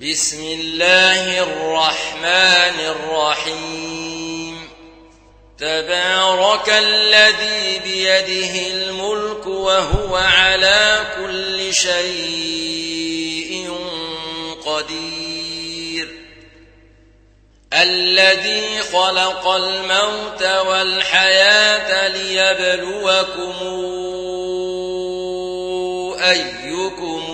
بسم الله الرحمن الرحيم. تبارك الذي بيده الملك وهو على كل شيء قدير. الذي خلق الموت والحياة ليبلوكم أيكم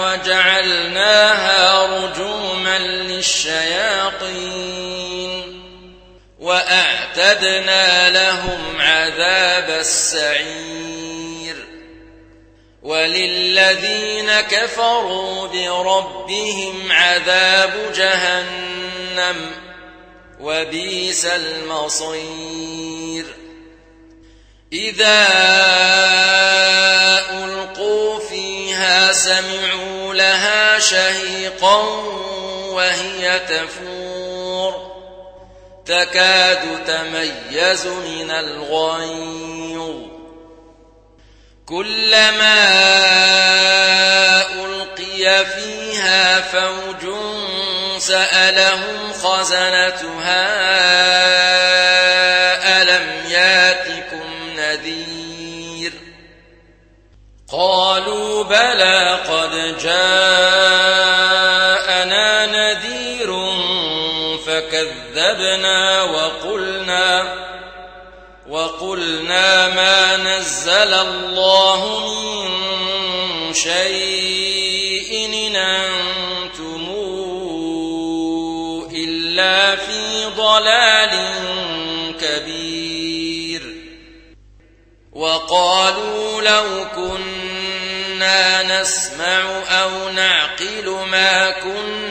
وأعتدنا لهم عذاب السعير. وللذين كفروا بربهم عذاب جهنم وبئس المصير. إذا ألقوا فيها سمعوا لها شهيقا وهي تفور. تكاد تميز من الغيظ. كلما ألقي فيها فوج سألهم خزنتها ألم ياتكم نذير؟ قالوا بلى قد جاءنا فكذبنا وقلنا وقلنا ما نزل الله من شيء إن أنتم إلا في ضلال كبير. وقالوا لو كنا نسمع أو نعقل ما كنا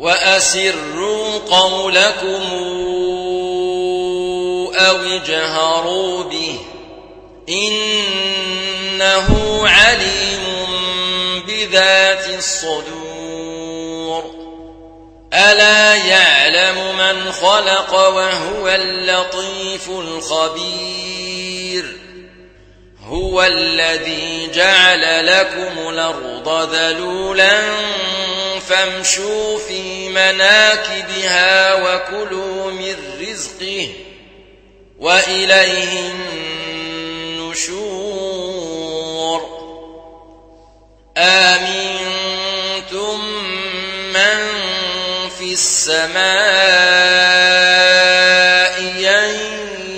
وأسروا قولكم أو اجهروا به إنه عليم بذات الصدور. ألا يعلم من خلق وهو اللطيف الخبير. هو الذي جعل لكم الأرض ذلولا فامشوا في مناكبها وكلوا من رزقه وإليه النشور. آمنتم من في السماء أن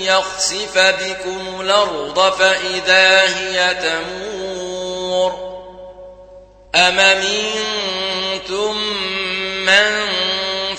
يخسف بكم الأرض فإذا هي تمور. أم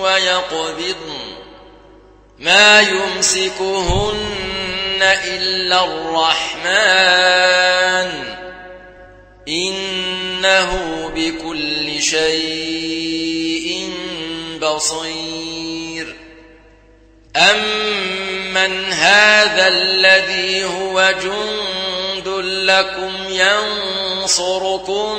ويقبضن. ما يمسكهن إلا الرحمن. إنه بكل شيء بصير. أمن هذا الذي هو جند لكم ينصركم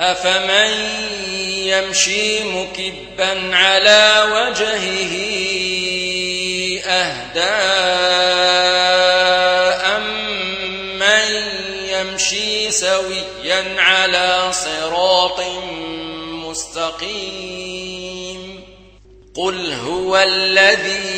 أفمن يمشي مكبا على وجهه أهدى أمن يمشي سويا على صراط مستقيم قل هو الذي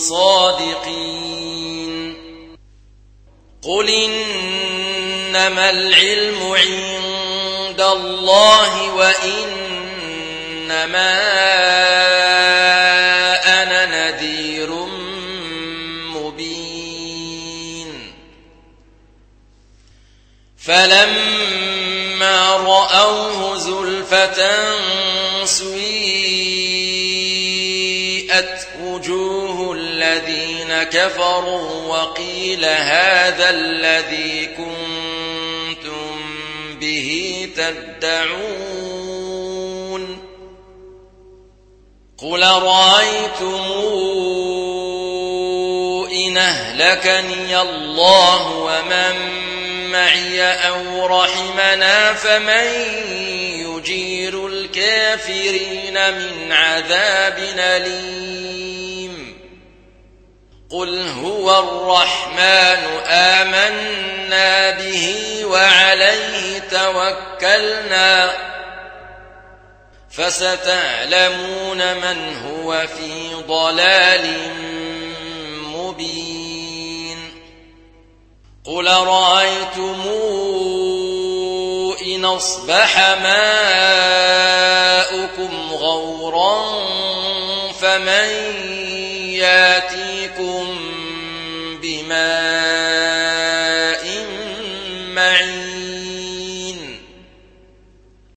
صادقين. قل إنما العلم عند الله وإنما أنا نذير مبين. فلما رأوه زلفة كفروا وقيل هذا الذي كنتم به تدعون قل رأيتم إن أهلكني الله ومن معي أو رحمنا فمن يجير الكافرين من عذاب أليم قل هو الرحمن آمنا به وعليه توكلنا فستعلمون من هو في ضلال مبين قل رأيتم إن أصبح ماؤكم غورا فمن ياتيكم بماء